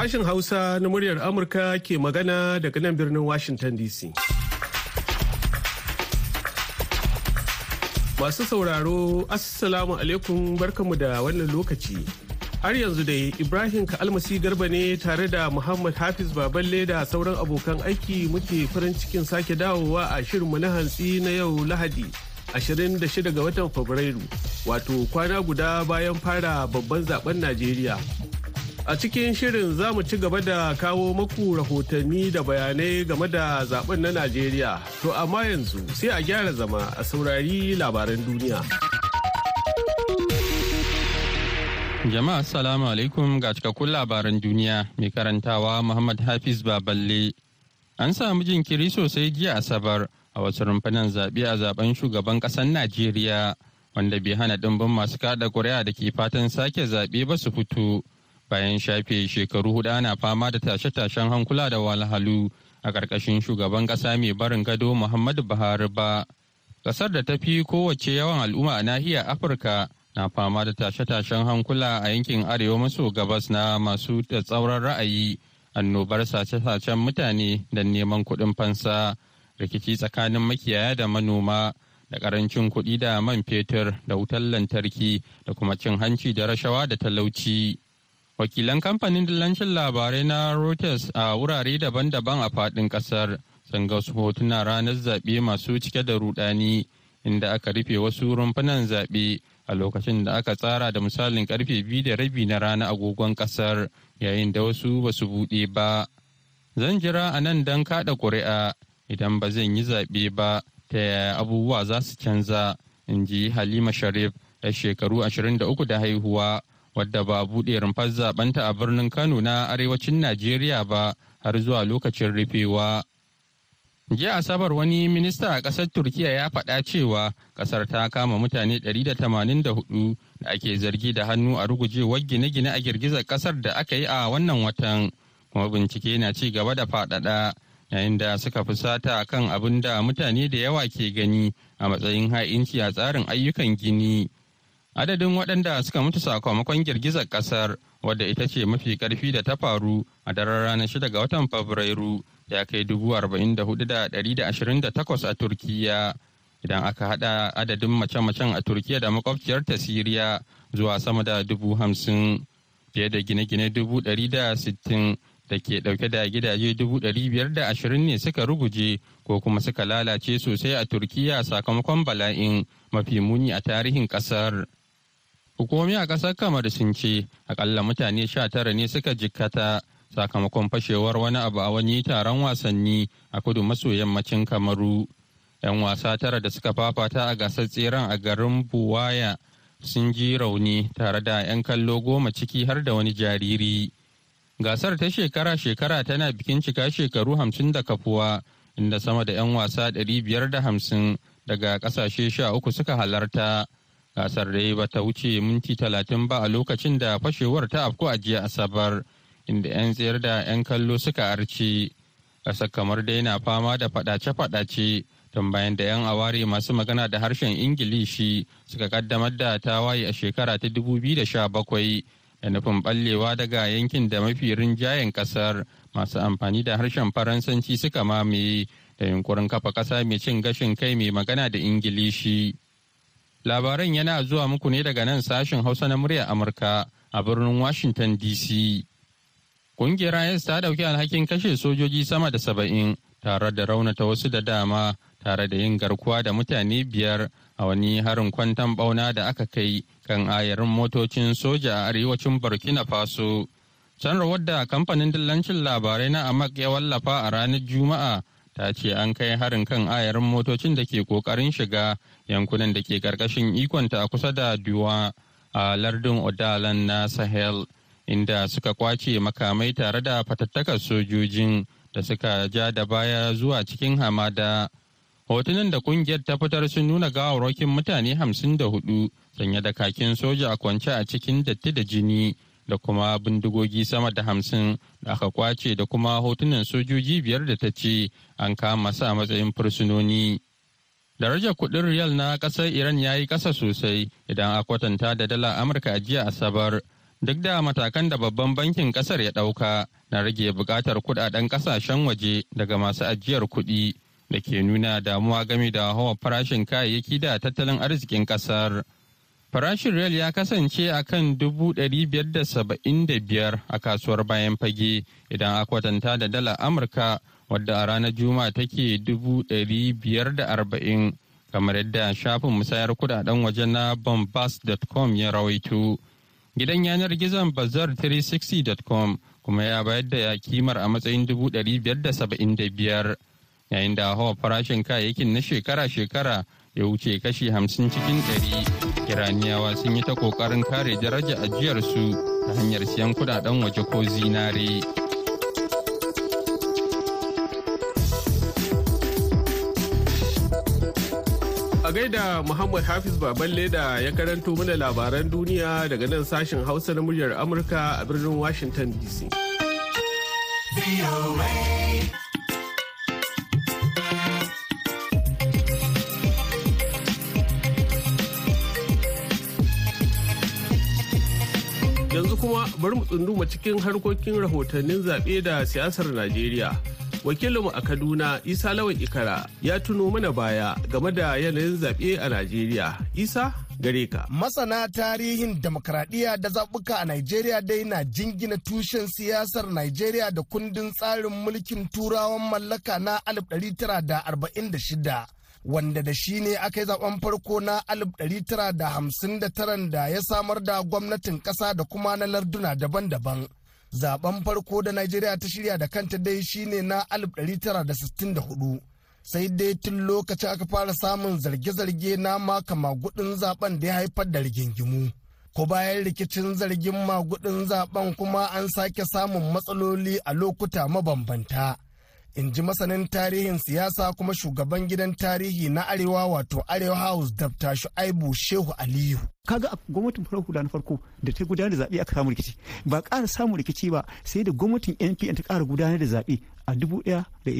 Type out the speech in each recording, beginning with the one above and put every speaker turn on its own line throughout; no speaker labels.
Sashen Hausa na muryar Amurka ke magana daga nan birnin Washington DC. Masu sauraro, Assalamu alaikum barkamu da wannan lokaci. Har yanzu dai Ibrahim Ka'almasi Garba ne tare da Muhammad Hafiz Baballe da sauran abokan aiki muke farin cikin sake dawowa a shirinmu na hantsi na yau Lahadi 26 ga watan Fabrairu, wato kwana guda bayan fara babban zaɓen Najeriya. A cikin shirin za mu ci gaba da kawo maku rahotanni da bayanai game da zaɓen na Najeriya. To amma yanzu sai a gyara zama a saurari labaran duniya.
Jama'a Assalamu alaikum ga cikakkun labaran duniya mai karantawa Muhammad Hafiz Baballe. An samu jinkiri sosai jiya Asabar a wasu rumfunan zaɓe a zaɓen shugaban ƙasar Najeriya wanda bai hana ɗimbin masu kaɗa ƙuri'a da ke fatan sake zaɓe ba su fito. Bayan shafe shekaru huɗu ana fama da tashe-tashen hankula da walhalu a ƙarƙashin shugaban ƙasa mai barin gado muhammadu buhari ba ƙasar da ta fi kowace yawan al'umma a nahiyar afirka na fama da tashe-tashen hankula a yankin arewa maso gabas na masu tsauran ra'ayi annobar sace-sacen mutane da neman kuɗin fansa rikici tsakanin makiyaya da manoma da ƙarancin kuɗi da man fetur da wutar lantarki da kuma cin hanci da rashawa da talauci. Wakilan kamfanin dillancin labarai na reuters a wurare daban-daban a faɗin ƙasar sun ga wasu hotuna ranar zaɓe masu cike da rudani inda aka rufe wasu rumfunan zaɓe a lokacin da aka tsara da misalin ƙarfe biyu da rabi na rana agogon ƙasar yayin da wasu ba su buɗe ba. Zan jira a nan don kaɗa ƙuri'a idan ba zan yi zaɓe ba ta yaya abubuwa za su canza in ji halima sharif da shekaru 23 da haihuwa. Wadda ba buɗe rumfar zaɓenta a birnin Kano na arewacin Najeriya ba har zuwa lokacin rufewa. Jiya Asabar wani minista a ƙasar Turkiya ya faɗa cewa ƙasar ta kama mutane 184 da ake zargi da hannu a rugujewar gine-gine a girgizar ƙasar da aka yi a wannan watan, kuma bincike na ci gaba da faɗaɗa yayin da suka fusata kan abin da mutane da yawa ke gani a matsayin ha'inci a tsarin ayyukan gini. Adadin waɗanda suka mutu sakamakon girgizar ƙasar wadda ita ce mafi ƙarfi da ta faru a daren ranar shida ga watan Fabrairu ya kai dubu arba'in da huɗu da ɗari da ashirin da takwas a Turkiya. Idan aka haɗa adadin mace-macen a Turkiya da makwabciyar ta Siriya zuwa sama da dubu hamsin fiye da gine-gine dubu ɗari da sittin da ke ɗauke da gidaje dubu ɗari biyar da ashirin ne suka ruguje ko kuma suka lalace sosai a Turkiya sakamakon bala'in mafi muni a tarihin ƙasar. Hukumomi a ƙasar Kamar sun ce akalla mutane sha tara ne suka jikkata sakamakon fashewar wani abu a wani taron wasanni a kudu maso yammacin Kamaru. 'Yan wasa tara da suka fafata a gasar tseren a garin Buwaya sun ji rauni tare da 'yan kallo goma ciki har da wani jariri. Gasar ta shekara-shekara tana bikin cika shekaru hamsin da kafuwa inda sama da 'yan wasa ɗari biyar da hamsin daga ƙasashe sha uku suka halarta. Gasar dai ba ta wuce minti talatin ba a lokacin da fashewar ta afku a jiya asabar inda 'yan tsayar da 'yan kallo suka arce ƙasar kamar dai na fama da fadace-fadace tun bayan da 'yan aware masu magana da harshen ingilishi suka kaddamar da tawaye a shekara ta 2017 da nufin ballewa daga yankin da mafi rinjayen ƙasar masu amfani da harshen faransanci suka mamaye da yunkurin kafa ƙasa mai cin gashin kai mai magana da ingilishi. Labaran yana zuwa muku ne daga nan sashen Hausa na muryar Amurka a birnin Washington DC. Kungiyar IS ta ɗauki alhakin kashe sojoji sama da saba'in tare da raunata wasu da dama tare da yin garkuwa da mutane biyar a wani harin kwantan bauna da aka kai kan ayarin motocin soja a arewacin Burkina Faso. Sanarwar da kamfanin dillancin labarai na Amak ya wallafa a ranar Juma'a ta ce an kai harin kan ayarin motocin da ke ƙoƙarin shiga yankunan da ke ƙarƙashin ikonta a kusa da duwa a lardin odalan na sahel inda suka ƙwace makamai tare da fatattakar sojojin da suka ja da baya zuwa cikin hamada. Hotunan da ƙungiyar ta fitar sun nuna gawarwakin mutane hamsin da huɗu sanye da kakin soja a kwance a cikin datti da jini. Da kuma bindigogi sama da hamsin da aka ƙwace da kuma hotunan sojoji biyar da ta ce an kama su a matsayin fursunoni. Darajar kuɗin riyal na ƙasar Iran ya yi ƙasa sosai idan a kwatanta da dala Amurka a jiya Asabar duk da matakan da babban bankin ƙasar ya ɗauka na rage buƙatar kuɗaɗen ƙasashen waje daga masu ajiyar kuɗi da ke nuna damuwa game da hawa farashin kayayyaki da tattalin arzikin ƙasar. Farashin rel ya kasance a kan biyar a kasuwar bayan fage idan a kwatanta da dala Amurka wadda a ranar Juma'a take arba'in kamar yadda shafin musayar kuɗaɗen waje na bombas.com ya rawaito. Gidan yanar gizon bazar360.com kuma ya bayar da kimar a matsayin biyar yayin da hawa farashin kayayyakin na shekara-shekara ya wuce kashi hamsin cikin ɗari. Iraniyawa sun yi ta ƙoƙarin kare daraja ajiyarsu ta hanyar siyan kuɗaɗen waje ko zinare.
A gaida Muhammad Hafiz Baballe da ya karanto mana labaran duniya daga nan sashen Hausa na muryar Amurka a birnin Washington DC. Yanzu kuma bari mu tsunduma cikin harkokin rahotannin zaɓe da siyasar Najeriya. wakilinmu a kaduna isa lawan ikara ya tuno mana baya game da yanayin zaɓe a najeriya. Isa gare ka.
Masana tarihin demokradiyya da zaɓuka a najeriya dai na jingina tushen siyasar najeriya da kundin tsarin mulkin turawan mallaka na 1946 wanda da shi ne aka yi zaɓen farko na 1959 da ya samar da gwamnatin ƙasa da kuma na larduna daban-daban zaɓen farko da Najeriya ta shirya da kanta dai shine na 1964 sai dai tun lokacin aka fara samun zarge-zarge na maka magudin zaɓen da ya haifar da rigingimu. Ko bayan rikicin zargin magudin zaɓen kuma an sake samun matsaloli a lokuta mabambanta. In ji masanin tarihin siyasa kuma shugaban gidan tarihi na arewa wato arewa house dafta shu'aibu shehu aliyu.
Kaga a gwamnatin farar hula na farko da ta gudanar da zaɓe aka samu rikici. Ba ƙara samun rikici ba sai da gwamnatin npn ta ƙara gudanar da zaɓe a dubu ɗaya da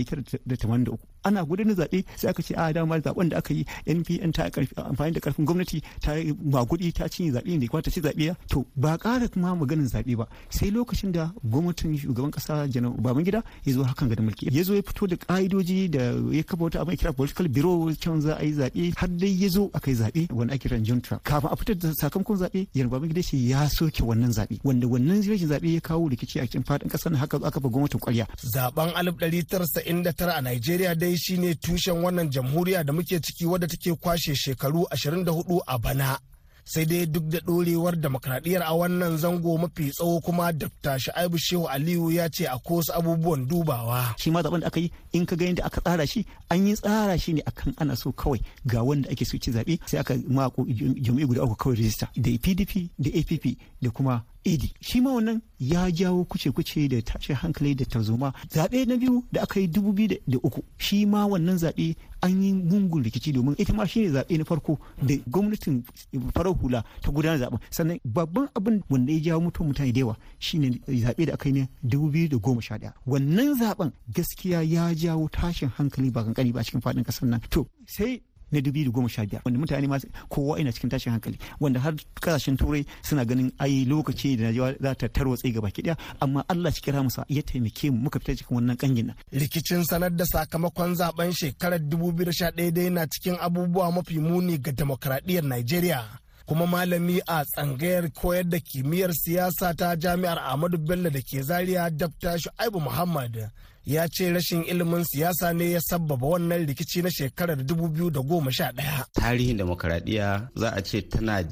da tamanin da uku. Ana gudanar zaɓe sai aka ce a dama zaɓen da aka yi npn ta amfani da ƙarfin gwamnati ta magudi ta cinye zaɓe da kuma ta ci zaɓe to ba ƙara kuma maganin zaɓe ba. Sai lokacin da gwamnatin shugaban ƙasa janar babangida ya zo hakan ga mulki. Ya zo ya fito da ƙa'idoji da ya kafa wata abin kira political bureau can za a yi zaɓe har dai ya zo aka yi zaɓe wani ake kiran junta kafin a fitar da sakamakon zaɓe janar babangida ce ya soke wannan zaɓe wanda wannan rashin zaɓe ya kawo rikici a cikin faɗin ƙasar haka aka fa gwamnatin ƙwarya.
zaɓen 1999 a Najeriya dai shine tushen wannan jamhuriya da muke ciki wadda take kwashe shekaru 24 a bana. sai dai duk da ɗorewar demokradiyyar a wannan zango mafi tsawo kuma dafta sha'ibu shehu aliyu ya ce a wasu abubuwan dubawa
shi ma zaɓen da aka yi in ka ga yadda aka tsara shi an yi tsara shi ne akan ana so kawai ga wanda ake so ci zaɓe sai aka mako jami'ai guda uku kawai rijista da pdp da app da kuma edi shi ma wannan ya jawo kuce-kuce da tashin hankali da tarzoma. Zaɓe na biyu da aka yi dubu biyu da uku shi ma wannan zaɓe an yi mungun rikici domin ita ma shine zaɓe na farko da gwamnatin farar hula ta gudanar zaɓen. Sannan babban abin wanda ya jawo mutum mutane da yawa shine zaɓe da aka yi na dubu biyu da goma sha ɗaya. Wannan zaɓen gaskiya ya jawo tashin hankali ba kankani ba cikin faɗin ƙasar nan. To sai na dubi da goma sha biyar wanda mutane ma kowa ina cikin tashin hankali wanda har ƙasashen turai suna ganin ai lokaci da najeriya za ta tarwatse gaba ki amma Allah shi kira musa ya taimake mu muka fita cikin wannan kangin nan.
Rikicin sanar da sakamakon zaɓen shekarar 2011 dai na cikin abubuwa mafi muni ga demokradiyyar Najeriya. Kuma malami a tsangayar koyar da kimiyyar siyasa ta jami'ar Ahmadu Bello da ke Zaria Dr. Shu'aibu Muhammad ya ce rashin ilimin siyasa ne ya sabbaba wannan rikici na shekarar 2011.
Tarihin demokaradiyya za a ce tana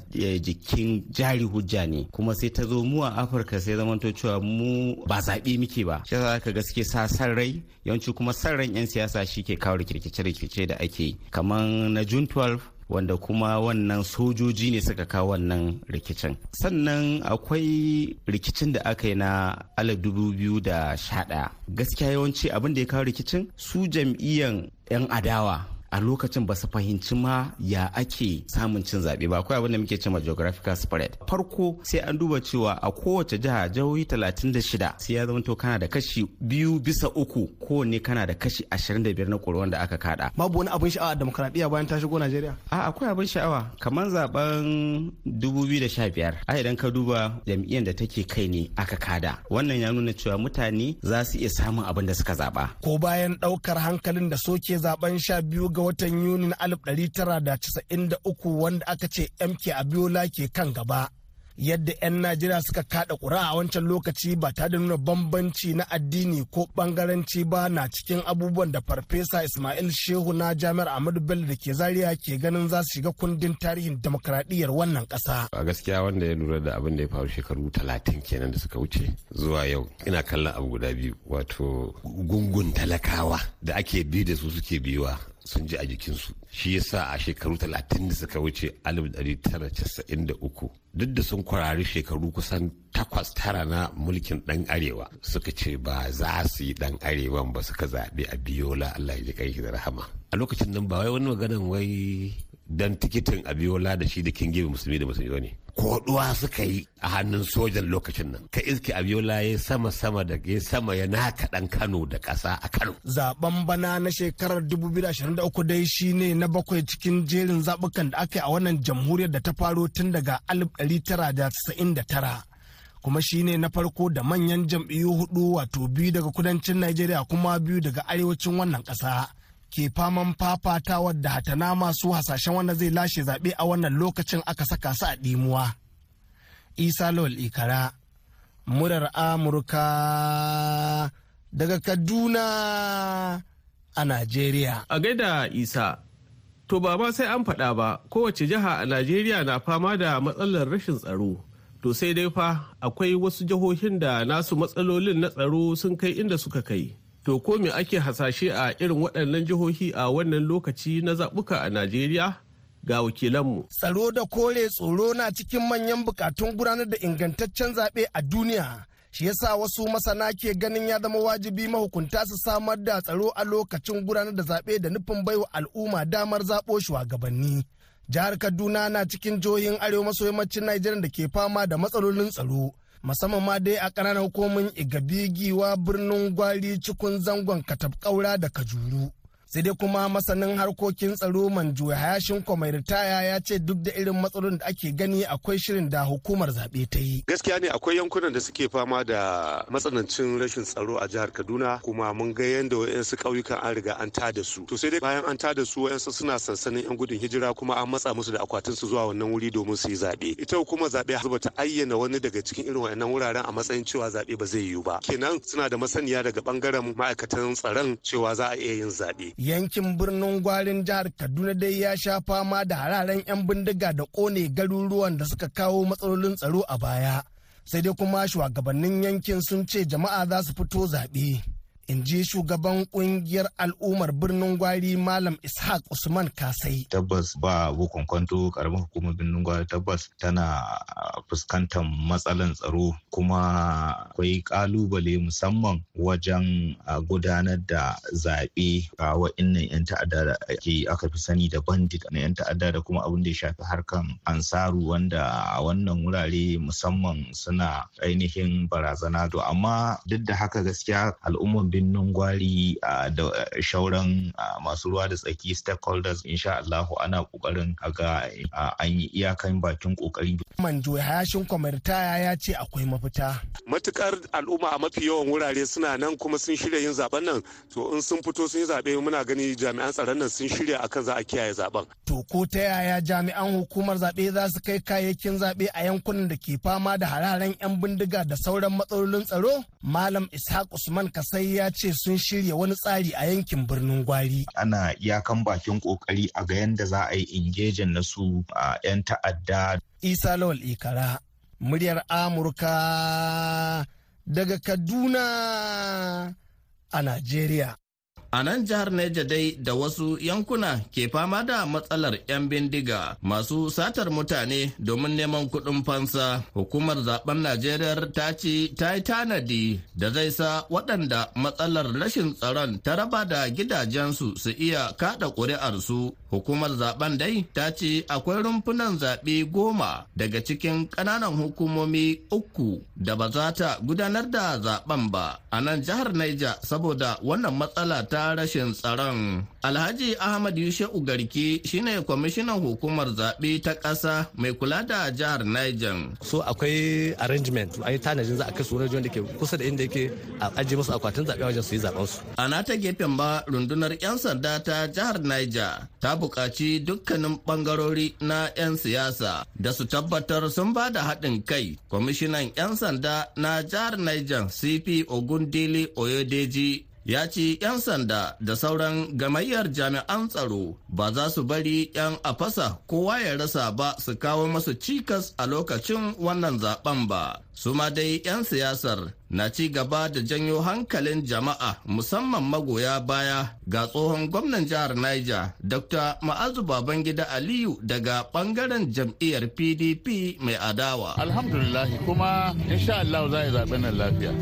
jikin jari hujja ne kuma sai ta zo mu a Afirka sai zamanto cewa mu ba zaɓe muke ba. Shi za ka gaske sa san rai yawanci kuma san ran 'yan siyasa shi ke kawo rikice-rikice da ake. Kamar na June 12 wanda kuma wannan sojoji ne suka kawo wannan rikicin. Sannan akwai rikicin da aka yi na ɗaya. Gaskiya yawanci abin da ya kawo rikicin su jam'iyyan 'yan adawa a lokacin ba su fahimci ma ya ake samun cin zaɓe ba. Akwai abin da muke cewa geographical spread. Farko sai an duba cewa a kowace jiha jihohi 36 sai ya zama to kana da kashi biyu bisa uku. Kowanne kana da kashi 25 na ƙuri'un da aka kada
babu wani abin sha'awa demokradiyya bayan ta shigo Najeriya?
A akwai abin sha'awa. Kamar zaɓen 2015 a idan ka duba jam'iyyar da take kai ne aka kada wannan ya nuna cewa mutane za su iya samun abin da suka zaba
ko bayan ɗaukar hankalin da soke zaɓen sha biyu ga watan Yuni na 1993 wanda aka ce MK Abiola ke kan gaba. Yadda 'yan Najeriya suka kada ƙura a wancan lokaci ba ta da nuna bambanci na addini ko bangaranci ba na cikin abubuwan da Farfesa Ismail Shehu na Jami'ar Ahmadu Bello da ke Zaria ke ganin za su shiga kundin tarihin demokradiyyar wannan ƙasa.
A gaskiya wanda ya lura da abin da ya faru shekaru talatin kenan da suka wuce zuwa yau ina kallon abu guda biyu wato gungun talakawa da ake bi da su suke biyuwa sun ji a jikinsu. Shi yasa a shekaru talatin da suka wuce 1993 duk da sun kwarari shekaru kusan takwas tara na mulkin dan arewa suka ce ba za su yi dan arewan ba suka zaɓi a biyola allah ya ji kai da rahama. A lokacin nan ba wai wani maganan wai dan tikitin abiola da shi da kingibe musulmi da musulmi ne. Koduwa suka yi a hannun sojan lokacin nan. Ka iske abiola ya sama sama da ya sama ya naka dan kano da ƙasa a kano.
Zaben bana na shekarar 2023 dai shine na bakwai cikin jerin zabukan da aka yi a wannan jamhuriyar da ta faro tun daga 1999 kuma shine na farko da manyan jam'iyyu huɗu wato biyu daga kudancin Najeriya kuma biyu daga arewacin wannan ƙasa. Ke faman fafatawar da hatana masu hasashen wanda zai lashe zaɓe a wannan lokacin aka saka su a ɗimuwa. Isa Lawal Ikara, murar Amurka daga Kaduna a Najeriya.
A gaida Isa, to ba ma sai an faɗa ba kowace jiha a Najeriya na fama da matsalar rashin tsaro. To sai dai fa akwai wasu jihohin da nasu matsalolin na tsaro sun kai inda suka kai. To ko me ake hasashe a irin waɗannan jihohi a wannan lokaci na zaɓuka a Najeriya? Ga wakilanmu.
Tsaro da kore tsoro na cikin manyan bukatun gudanar da ingantaccen zaɓe a duniya. Shi yasa wasu masana ke ganin ya zama wajibi mahukunta su samar da tsaro a lokacin gudanar da zaɓe da nufin baiwa al'umma damar zaɓo shugabanni. Jihar Kaduna na cikin jihohin arewa maso yammacin Najeriya da ke fama da matsalolin tsaro. Musamman ma dai a ƙananan hukumomin igabi giwa birnin gwari cikun zangon katab ƙaura da kajuru. Sai dai kuma masanin harkokin tsaro manjo hayashin mai ritaya ya ce duk da irin matsalolin da ake gani akwai shirin da hukumar zaɓe ta yi.
Gaskiya ne akwai yankunan da suke fama da matsanancin rashin tsaro a jihar kaduna kuma mun ga yadda wayansu ƙauyukan an riga an tada su. To sai dai bayan an tada su wayansu suna sansanin yan gudun hijira kuma an matsa musu da akwatin su zuwa wannan wuri domin su yi zaɓe. Ita hukumar zaɓe har ta ayyana wani daga cikin irin wayannan wuraren a matsayin cewa zaɓe ba zai yiwu ba. Kenan suna da masaniya daga ɓangaren ma'aikatan tsaron cewa za a iya yin zaɓe.
Yankin birnin gwarin jihar kaduna dai ya sha fama da hararen 'yan bindiga da ƙone garuruwan da suka kawo matsalolin tsaro a baya. Sai dai kuma shugabannin yankin sun ce jama'a za su fito zaɓe. In ji shugaban ƙungiyar al'ummar birnin gwari malam ishaq usman kasai.
Tabbas ba bukon kwanto karamar hukumar birnin gwari tabbas tana fuskantar matsalan tsaro kuma akwai ƙalubale musamman wajen gudanar da zaɓe a wa'innan 'yan ta'adda da ake aka fi sani da bandit na 'yan ta'adda da kuma abin da ya shafi harkan ansaru wanda a wannan wurare musamman suna ainihin barazana. To amma duk da haka gaskiya al'ummar birnin gwari da shauran masu ruwa da tsaki stakeholders insha Allahu ana ƙoƙarin ga an yi iyakan bakin ƙoƙari.
Manjo Hayashin Kwamartaya ya ce akwai mafita.
Matukar al'umma a mafi yawan wurare suna nan kuma sun shirya yin zaɓen nan to in sun fito sun yi zaɓe muna gani jami'an tsaron nan sun shirya akan za a kiyaye zaɓen.
To ko ta yaya jami'an hukumar zaɓe za su kai kayayyakin zaɓe a yankunan da ke fama da hararen 'yan bindiga da sauran matsalolin tsaro? Malam Ishaq Usman Kasai ya ce sun shirya wani tsari a yankin birnin Gwari.
Ana iyakan bakin ƙoƙari a ga yadda za a yi ingejin na su a 'yan ta'adda.
Isa Lawal Ikara, muryar Amurka daga Kaduna a Najeriya.
A nan jihar Neja dai da wasu yankuna ke fama da matsalar 'yan bindiga masu satar mutane domin neman kuɗin fansa. Hukumar zaɓen Najeriya ta ce ta yi tanadi da zai sa waɗanda matsalar rashin tsaron ta raba da gidajensu su iya kaɗa ƙuri'arsu. Hukumar zaɓen dai ta ce akwai rumfunan zaɓe goma daga cikin ƙananan hukumomi uku da ba za ta gudanar da zaɓen ba a nan jihar Niger saboda wannan matsala ta rashin tsaron. Alhaji Ahmad Yushe'u Garki shine kwamishinan hukumar zaɓe ta ƙasa mai kula da jihar Niger.
So akwai arrangement a yi tanajin za a kai su wani da ke kusa da inda yake a ajiye musu akwatin zaɓe wajen su yi zaɓen su.
A nata gefen ba rundunar 'yan sanda ta jihar Niger ta buƙaci dukkanin ɓangarori na 'yan siyasa da su tabbatar sun ba da haɗin kai. Kwamishinan 'yan sanda na jihar Niger CP Ogundele Oyodeji ya ce 'yan sanda da sauran gamayyar jami'an tsaro ba za su bari 'yan afasa kowa ya rasa ba su kawo masu cikas a lokacin wannan zaɓen ba. Su ma dai 'yan siyasar na ci gaba da janyo hankalin jama'a musamman magoya baya ga tsohon gwamnan jihar niger dr ma'azu babangida aliyu daga ɓangaren jam'iyyar pdp mai adawa.
Alhamdulillah kuma insha Allah za a zaɓen nan lafiya.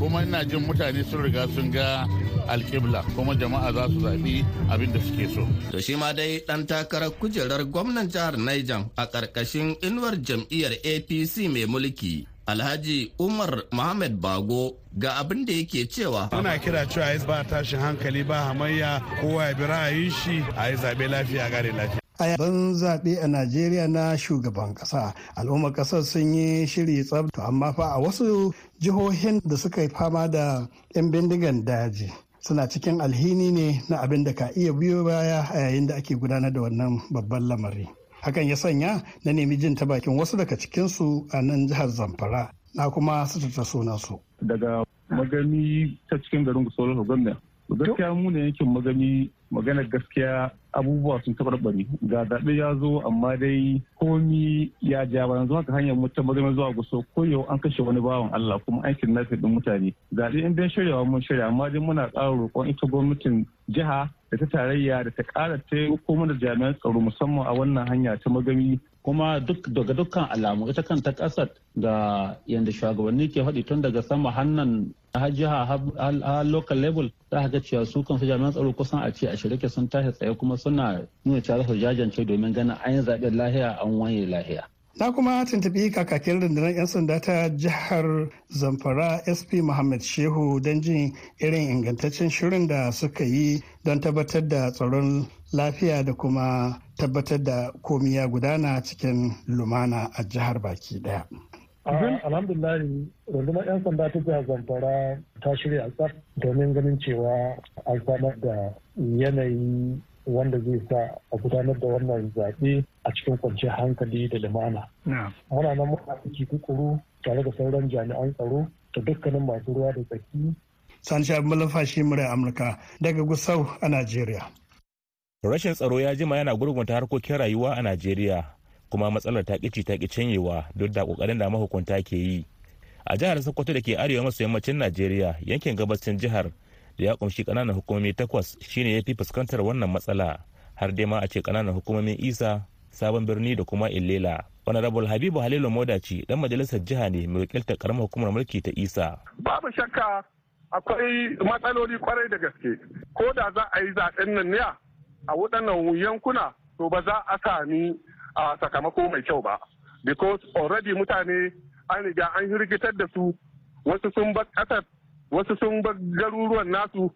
Kuma ina jin mutane sun riga sun ga alƙibla kuma jama'a za su zaɓi abin da suke so.
To shi ma dai ɗan takarar kujerar gwamnan jihar Niger a ƙarƙashin inuwar jam'iyyar APC mai mulki. Alhaji Umar Muhammad Bago ga abin da yake cewa.
Muna kira cewa ya ba tashin hankali ba hamayya kowa ya bi ra'ayin shi a yi zaɓe lafiya gare lafiya.
A yaban zaɓe a najeriya na shugaban ƙasa. Al'ummar ƙasar sun yi shiri tsab amma fa a wasu jihohin da suka yi fama da 'yan bindigan daji suna cikin alhini ne na abin da ka iya biyo baya a yayin da ake gudanar da wannan babban lamari. Hakan ya sanya na nemi jin ta bakin wasu daga cikinsu a nan jihar zamfara. Na kuma su ta sunansu.
Daga magani ta cikin garin gusolo gwamna gaskiya mu ne yankin magani maganar gaskiya abubuwa sun tabarbare ga zaɓe ya zo amma dai komi ya ja ba yanzu haka hanyar mutum magana zuwa guso ko yau an kashe wani bawan Allah kuma aikin nafi din mutane. Zaɓe in dai shiryawa mun shirya amma dai muna ƙara roƙon ita gwamnatin jiha da ta tarayya da ta ƙara taimako mana jami'an tsaro musamman a wannan hanya ta magami
kuma duk daga dukkan alamu ita kanta ƙasar da yadda shugabanni ke faɗi tun daga sama hannan har jiha har local level za ga cewa su kansu jami'an tsaro kusan a ce a shirke sun tashi tsaye kuma suna nuna cewa su jajance domin ganin an yi zaɓen lahiya an wanye lahiya.
Na kuma tuntuɓi kakakin rundunar 'yan sanda ta jihar Zamfara SP Muhammad Shehu don jin irin ingantaccen shirin da suka yi don tabbatar da tsaron lafiya da kuma tabbatar da komi ya gudana cikin lumana a jihar baki ɗaya.
Alhamdulillah rundunar 'yan sanda ta jihar zamfara ta shirya tsaf domin ganin cewa an samar da yanayi wanda zai sa a gudanar da wannan zaɓe a cikin kwanciyar hankali da lumana. Muna nan muna aiki tukuru tare da sauran jami'an tsaro da dukkanin masu ruwa da tsaki.
Sani Shabi Malafashi Murai Amurka daga Gusau a Najeriya.
Rashin tsaro ya jima yana gurgunta harkokin rayuwa a Najeriya kuma matsalar ta ƙici ta ƙi canyewa duk da ƙoƙarin da mahukunta ke yi. A jihar Sokoto da ke arewa maso yammacin Najeriya yankin gabashin jihar da ya kumshi ƙananan hukumomi takwas shine ya fi fuskantar wannan matsala. Har dai ma a ce ƙananan hukumomin isa sabon birni da kuma illela. Honorable habibu halilu modaci dan majalisar jiha ne mai wakiltar karamar hukumar mulki ta isa.
Babu shakka akwai matsaloli ƙwarai da gaske. Ko da za a yi zaɓen nan ne a waɗannan yankuna to ba za a sami a sakamako mai kyau ba because already mutane an riga an hirgitar da su wasu sun bar ƙasar wasu sun bar garuruwan nasu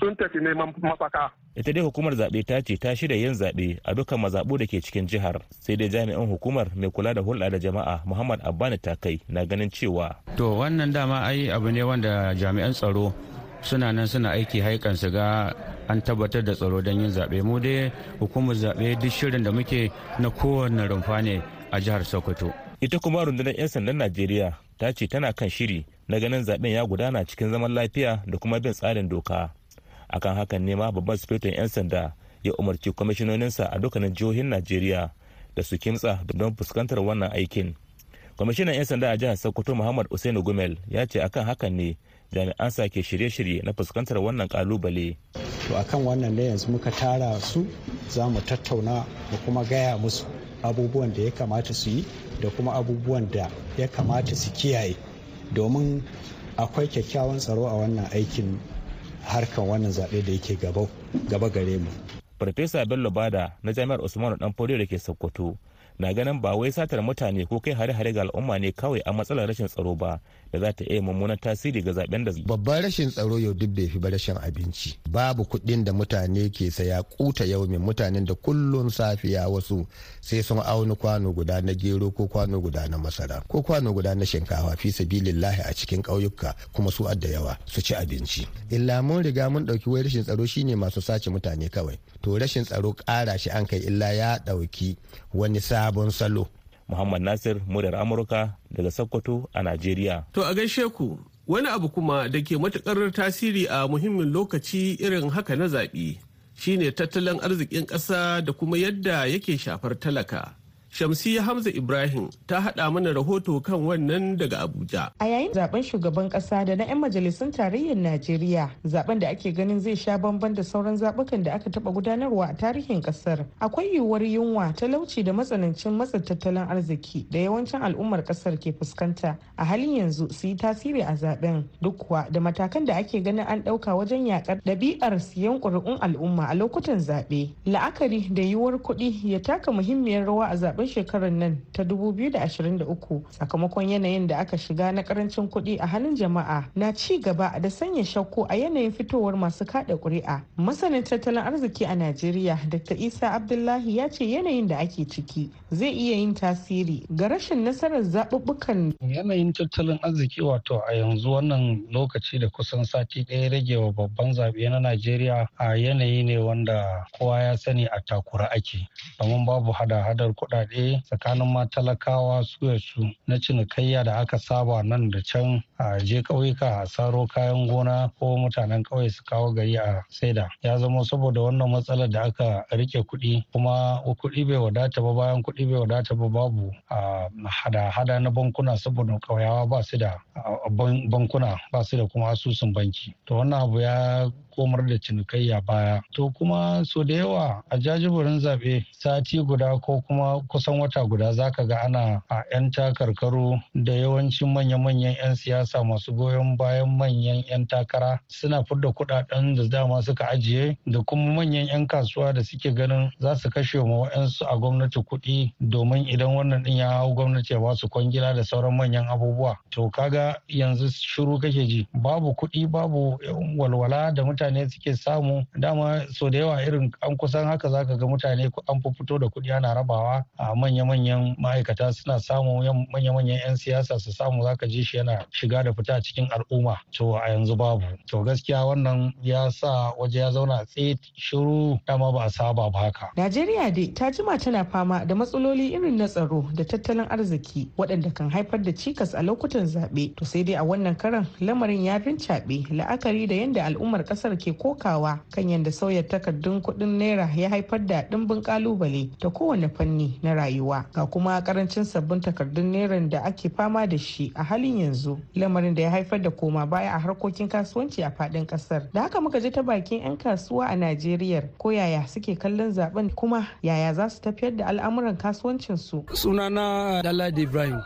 sun tafi neman mafaka.
ita dai hukumar zaɓe ta ce ta shirya yin zaɓe a dukkan mazaɓu da ke cikin jihar sai dai jami'an hukumar mai kula da hulɗa da jama'a muhammad abbani takai na ganin cewa
to wannan dama ai abu ne wanda jami'an tsaro suna nan suna aiki haikan su ga an tabbatar da tsaro don yin zaɓe. Mu dai hukumar zaɓe duk shirin da muke na kowane rumfa ne a jihar sokoto.
Ita kuma rundunar 'yan sandan najeriya ta ce tana kan shiri na ganin zaɓen ya gudana cikin zaman lafiya da kuma bin tsarin doka. Akan hakan ne ma babban sufetin 'yan sanda ya umarci kwamishinoninsa a dukkanin jihohin najeriya da su kimtsa don fuskantar wannan aikin. Kwamishinan 'yan sanda a jihar sokoto muhammad usainu gumel ya ce akan hakan ne jami'an sa ke shirye-shirye na fuskantar wannan ƙalubale
to akan wannan ne yanzu muka tara su za mu tattauna mu kuma gaya musu abubuwan da ya kamata su yi da kuma abubuwan da ya kamata su kiyaye domin akwai kyakkyawan tsaro a wannan aikin harkan wannan zaɓe da yake gaba gare mu.
Farfesa Bello Bada na Jami'ar Usmanu Danfodiyo da ke Sokoto na ganin ba wai satar mutane ko kai hare-hare ga al'umma ne kawai a matsalar rashin tsaro ba da za ta iya mummunan tasiri ga zaɓen da
babban rashin tsaro yau duk bai fi ba rashin abinci. Babu kuɗin da mutane ke saya kuta yau min mutanen da kullun safiya wasu sai sun auni kwano guda na gero ko kwano guda na masara ko kwano guda na shinkafa fi sabilillahi a cikin ƙauyuka kuma su adda yawa su ci abinci. Illa mun riga mun ɗauki wai rashin tsaro shine masu sace mutane kawai. To rashin tsaro ƙara shi an kai illa ya ɗauki wani sabon salo
Muhammad Nasir muryar Amurka daga Sokoto a Najeriya.
To a gaishe ku wani abu kuma da ke matuƙar tasiri a muhimmin lokaci irin haka na zaɓe shine tattalin arzikin ƙasa da kuma yadda yake shafar talaka. Shamsiyya Hamza Ibrahim ta haɗa mana rahoto kan wannan daga Abuja.
A yayin zaɓen shugaban ƙasa da na 'yan majalisun tarayyar Najeriya, zaɓen da ake ganin zai sha bamban da sauran zaɓukan da aka taɓa gudanarwa a tarihin ƙasar. Akwai yiwuwar yunwa, talauci da matsanancin matsin tattalin arziki da yawancin al'ummar ƙasar ke fuskanta a halin yanzu su yi tasiri a zaɓen duk kuwa da matakan da ake ganin an ɗauka wajen yakar ɗabi'ar siyan ƙuri'un al'umma a lokutan zaɓe. La'akari da yiwuwar kuɗi ya taka muhimmiyar rawa a zaɓen zaɓen shekarar nan ta 2023 sakamakon yanayin da aka shiga na ƙarancin kuɗi a hannun jama'a na ci gaba da sanya shakku a yanayin fitowar masu kada ƙuri'a. Masanin tattalin arziki a najeriya dr isa abdullahi ya ce yanayin da ake ciki zai iya yin tasiri ga rashin nasarar zaɓuɓɓukan.
Yanayin tattalin arziki wato a yanzu wannan lokaci da kusan sati ɗaya rage wa babban zaɓe na najeriya a yanayi ne wanda kowa ya sani a takura ake. Domin babu hada-hadar kuɗaɗe kuɗaɗe tsakanin ma talakawa su ya su na cinikayya da aka saba nan da can a je ƙauyuka a saro kayan gona ko mutanen ƙauye su kawo gari a saida. Ya zama saboda wannan matsalar da aka riƙe kuɗi kuma kuɗi bai wadata ba bayan kuɗi bai wadata ba babu hada-hada na bankuna saboda ƙauyawa ba su da bankuna ba su da kuma asusun banki. To wannan abu ya komar da cinikayya baya. To kuma so da yawa a jajibirin zaɓe sati guda ko kuma kusan wata guda zaka ga ana a 'yan takarkaru da yawancin manya-manyan 'yan siyasa masu goyon bayan manyan 'yan takara suna fidda kuɗaɗen da dama suka ajiye da kuma manyan 'yan kasuwa da suke ganin za su kashe ma wa'yansu a gwamnati kuɗi domin idan wannan ɗin ya hau gwamnati ya ba su kwangila da sauran manyan abubuwa. To kaga yanzu shiru kake ji. Babu kuɗi babu walwala da mutane suke samu. Dama so da yawa irin an kusan haka zaka ga mutane an fito da kuɗi ana rabawa. A manya-manyan ma'aikata suna samu manya-manyan 'yan siyasa su samu zaka ji shi yana shiga da fita cikin al'umma. To a yanzu babu. To gaskiya wannan ya sa waje ya zauna tsaye shiru dama ba a saba ba haka.
Najeriya dai ta jima tana fama da matsaloli irin na tsaro da tattalin arziki waɗanda kan haifar da cikas a lokutan zaɓe. To sai dai a wannan karan lamarin ya rincaɓe la'akari da yadda al'ummar ƙasar ke kokawa kan yadda sauya takardun kuɗin naira ya haifar da ɗimbin ƙalubale ta kowane fanni na rayuwa ga kuma ƙarancin sabbin takardun naira da ake fama da shi a halin yanzu lamarin da ya haifar da koma baya a harkokin kasuwanci a faɗin ƙasar. Da haka muka ji ta bakin 'yan kasuwa a najeriya ko yaya suke kallon zaɓen kuma yaya za su tafiyar da al'amuran kasuwancin su
sunana daladi ibrahim.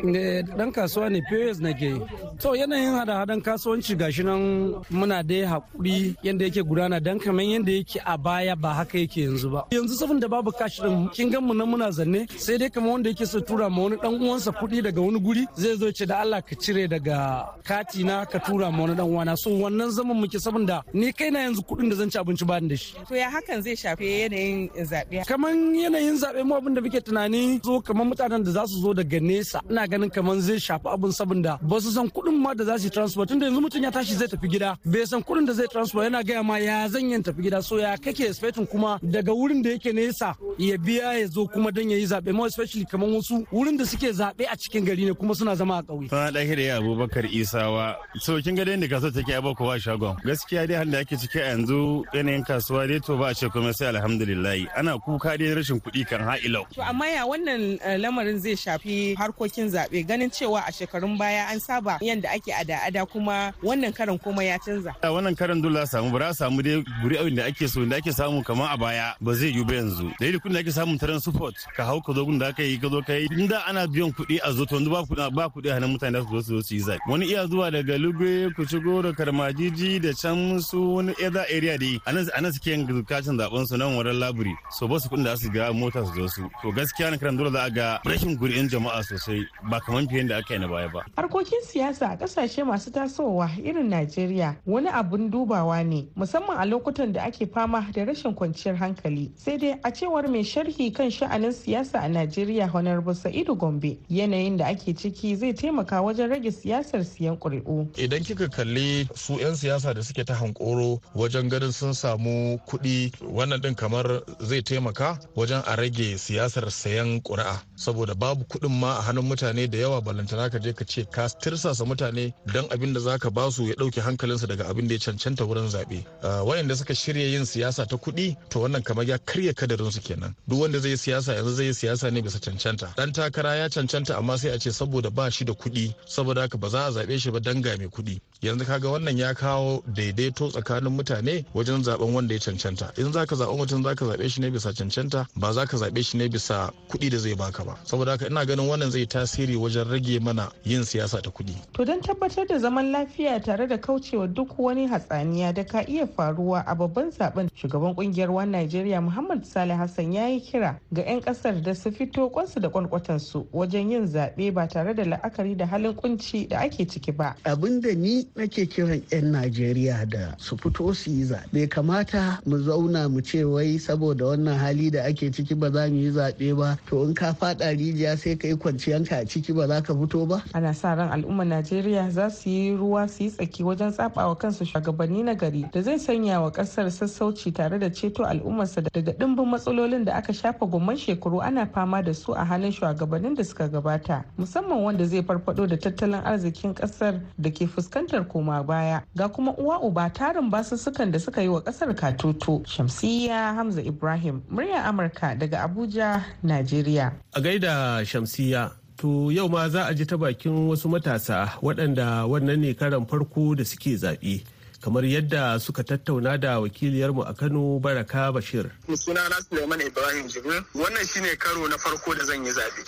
Dan kasuwa ne pos nake to yanayin hada-hadan kasuwanci gashi nan muna dai haƙuri yadda yake gudana dan kamar yadda yake a baya ba haka yake yanzu ba. Yanzu saboda babu kashi din kin gan mu nan muna zanne sai dai kamar wanda yake so tura ma wani dan uwansa kuɗi daga wani guri zai zo ce da Allah ka cire daga kati na ka tura ma wani dan uwana. So wannan zaman muke saboda ni kaina yanzu kuɗin da zan ci abinci ba da shi.
To ya hakan zai shafi yanayin zaɓe?
Kamar yanayin zaɓe mu abin da muke tunani zo kamar mutanen da za su zo daga nesa ina ganin kamar zai shafi abin saboda ba su san kuɗin ma da za su yi transport tunda yanzu mutum ya tashi zai tafi gida bai san kuɗin da zai transport yana gaya ma ya zan yin tafi gida so ya kake expecting kuma daga wurin da yake nesa ya biya ya zo kuma don ya yi zaɓe more especially kamar wasu wurin da suke zaɓe a cikin gari ne kuma suna zama a ƙauye.
Sana ya abubakar isawa so kin ga da kasuwa take a kowa shagon gaskiya dai halin da ake ciki a yanzu yanayin kasuwa dai to ba a ce kuma sai alhamdulillah ana kuka dai rashin kuɗi kan ha'ilau.
To amma ya wannan lamarin zai shafi harkokin zaɓe ganin cewa a shekarun baya an saba yadda ake ada-ada kuma wannan karan kuma ya canza.
A wannan karan dole a samu ba za a samu dai guri da ake so da ake samu kamar a baya ba zai yi ba yanzu. Da yadda kuɗin da ake samun taron support ka hau ka zo gun da aka yi ka zo ka yi inda ana biyan kuɗi a zo to yanzu ba kuɗi ba kuɗi a hannun mutane su zo su zo su yi zaɓe. Wani iya zuwa daga lugbe ku shigo da karmajiji da can su wani eza area dai. Anan a nan suke yin kacin zaɓen su nan wurin laburi. So ba su kuɗin da su ga mota su zo su. To gaskiya na karan dole za a ga rashin guri'in jama'a sosai ba kamar fiye da aka yi na baya ba.
Harkokin siyasa ƙasashe masu tasowa irin najeriya wani abun dubawa ne. Musamman a lokutan da ake fama da rashin kwanciyar hankali. Sai dai a cewar mai sharhi kan sha'anin siyasa a najeriya honorable sa'idu gombe yanayin da ake ciki zai taimaka wajen rage siyasar siyan ƙuri'u.
Idan kika kalli su 'yan siyasa da suke ta hankoro wajen ganin sun samu kuɗi wannan din kamar zai taimaka wajen a rage siyasar sayan ƙuri'a. Saboda babu kuɗin ma a hannun mutane da yawa balantana ka je ka ce ka tirsasa mutane don abin da zaka ba su ya ɗauke hankalinsu daga abin da ya cancanta wurin zaɓe. Wayanda suka shirya yin siyasa ta kuɗi to wannan kamar ya karya kadarin su kenan. Duk wanda zai yi siyasa yanzu zai yi siyasa ne bisa cancanta. Dan takara ya cancanta amma sai a ce saboda ba shi da kuɗi saboda haka ba za a zaɓe shi ba dan ga mai kuɗi. Yanzu kaga wannan ya kawo daidaito tsakanin mutane wajen zaɓen wanda ya cancanta. In zaka zaɓi mutum zaka zaɓe shi ne bisa cancanta ba za ka zaɓe shi ne bisa kuɗi da zai baka ba. Saboda haka ina ganin wannan zai tasiri wajen rage mana yin siyasa ta kuɗi.
to don tabbatar da zaman lafiya tare da kaucewa duk wani hatsaniya da ka iya faruwa a babban zaɓen shugaban ƙungiyar wan Najeriya Muhammad Salih Hassan ya yi kira ga 'yan ƙasar da su fito kwansu da kwankwatansu wajen yin zaɓe ba tare da la'akari da halin kunci da ake ciki ba.
Abin da ni nake kiran 'yan Najeriya da su fito su yi zaɓe kamata mu zauna mu ce wai saboda wannan hali da ake ciki ba za mu yi zaɓe ba to in ka faɗa rijiya sai ka yi kwanciyanka a ciki ba za ka fito ba.
Ana sa ran al'ummar Najeriya za su yi ruwa su yi tsaki wajen tsabawa kansu shugabanni na gari da zai sanya wa ƙasar sassauci tare da ceto al'ummarsa daga dimbin matsalolin da aka shafa gomman shekaru ana fama da su a hannun shugabannin da suka gabata musamman wanda zai farfado da tattalin arzikin ƙasar da ke fuskantar koma baya. Ga kuma uwa uba tarin basussukan da suka yi wa ƙasar katutu. Shamsiya hamza ibrahim muryar amurka daga abuja najeriya.
A gaida shamsiya To yau ma za a ji ta bakin wasu matasa waɗanda wannan ne karan farko da suke zaɓe. Kamar yadda suka tattauna da wakiliyarmu a Kano Baraka Bashir.
Sunana Suleiman Ibrahim Jibril wannan shine karo na farko da zan yi zaɓe.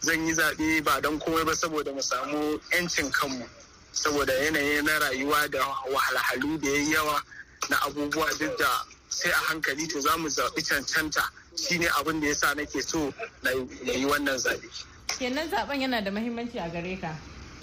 Zan yi zaɓe ba don komai ba saboda mu samu 'yancin kanmu. Saboda yanayi na rayuwa da wahalhalu da ya yawa na abubuwa duk da sai a hankali to za mu zaɓi cancanta shine abin da yasa nake so na yi wannan zaɓe.
kenan zaɓen yana da mahimmanci a gare ka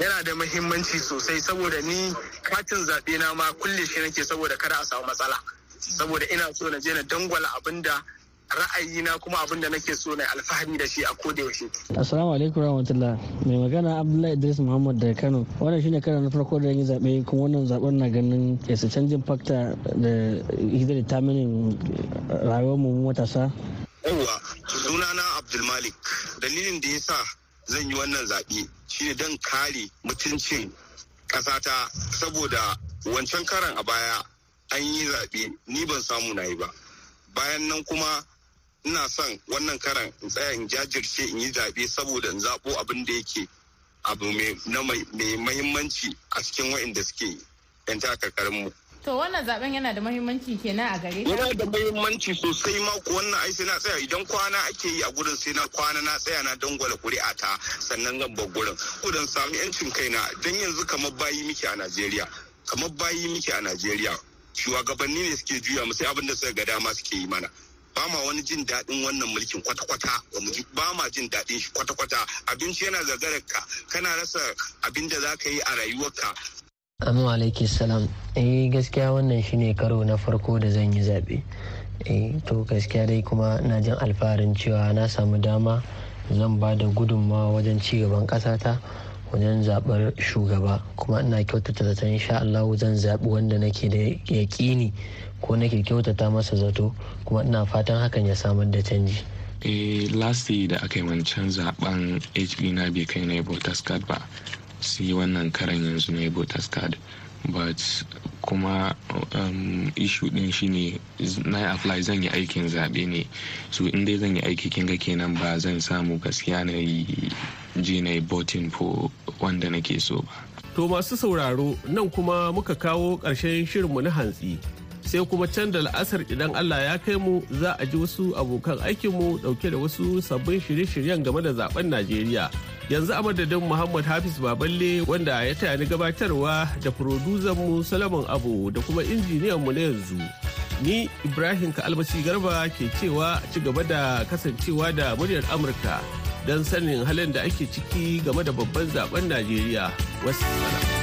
yana da mahimmanci sosai saboda ni katin zaɓe na ma kulle shi nake saboda kada a samu matsala saboda ina so na je na dangwala abin da ra'ayina kuma abin da nake so na alfahari da shi a koda yaushe.
Assalamu alaikum rahmatullah. Mai magana Abdullahi Idris Muhammad daga Kano. Wannan shine karan na farko da yi zaɓe kuma wannan zaɓen na ganin yasa canjin fakta da hidar determining rayuwar mu matasa.
Yawwa sunana Abdulmalik dalilin da ya sa zan yi wannan zaɓe shine don kare mutuncin ƙasata. Saboda wancan karan a baya an yi zaɓe ni ban samu na yi ba. Bayan nan kuma ina son wannan karan in tsaya in jajirce in yi zaɓe saboda in zaɓo abin da yake abu mai mahimmanci a cikin wa'inda suke 'yan takarkarin mu.
To wannan zaɓen yana da mahimmanci kenan a gare
Yana da mahimmanci sosai ma ko wannan ai sai na tsaya idan kwana ake yi a gurin sai na kwana na tsaya na dangwala kuri'a ta sannan zan bar gurin. Kudan sami yancin kaina dan yanzu kamar bayi miki a Najeriya. Kamar bayi miki a Najeriya. Shugabanni ne suke juya mu sai abin da suka ga dama suke yi mana. ba ma wani jin daɗin wannan mulkin kwata-kwata ba ma jin daɗin shi kwata-kwata abinci yana zagarar ka kana rasa abin da za ka yi a rayuwarka
Amma alaiki salam. Eh gaskiya wannan shine karo na farko da zan yi zaɓe. Eh to gaskiya dai kuma na jin alfaharin cewa na samu dama zan ba da gudunmawa wajen ci gaban ƙasata wajen zaɓar shugaba kuma ina kyautata zaton insha Allah zan zaɓi wanda nake da yaƙini ko nake kyautata masa zato kuma ina fatan hakan ya samar da canji.
eh lasti da aka yi wancan zaɓen hb na bai kai na voters card ba sai wannan karan yanzu na voters card but kuma um, issue din shine na yi apply zan yi aikin zaɓe ne. So in dai zan yi aiki kin ga kenan ba zan samu gaskiya na yi je na yi voting for wanda nake so ba.
To masu sauraro nan kuma muka kawo ƙarshen shirinmu na hantsi. Sai kuma can da la'asar idan Allah ya kai mu za a ji wasu abokan aikinmu ɗauke da wasu sabbin shirye-shiryen game da zaɓen Najeriya. Yanzu a madadin Muhammad Hafiz Baballe wanda ya taya ni gabatarwa da mu Salamun Abu da kuma injiniyanmu na yanzu. Ni Ibrahim Ka'almasi Garba ke cewa ci gaba da kasancewa da muryar Amurka don sanin halin da ake ciki game da babban zaɓen Najeriya. Wasu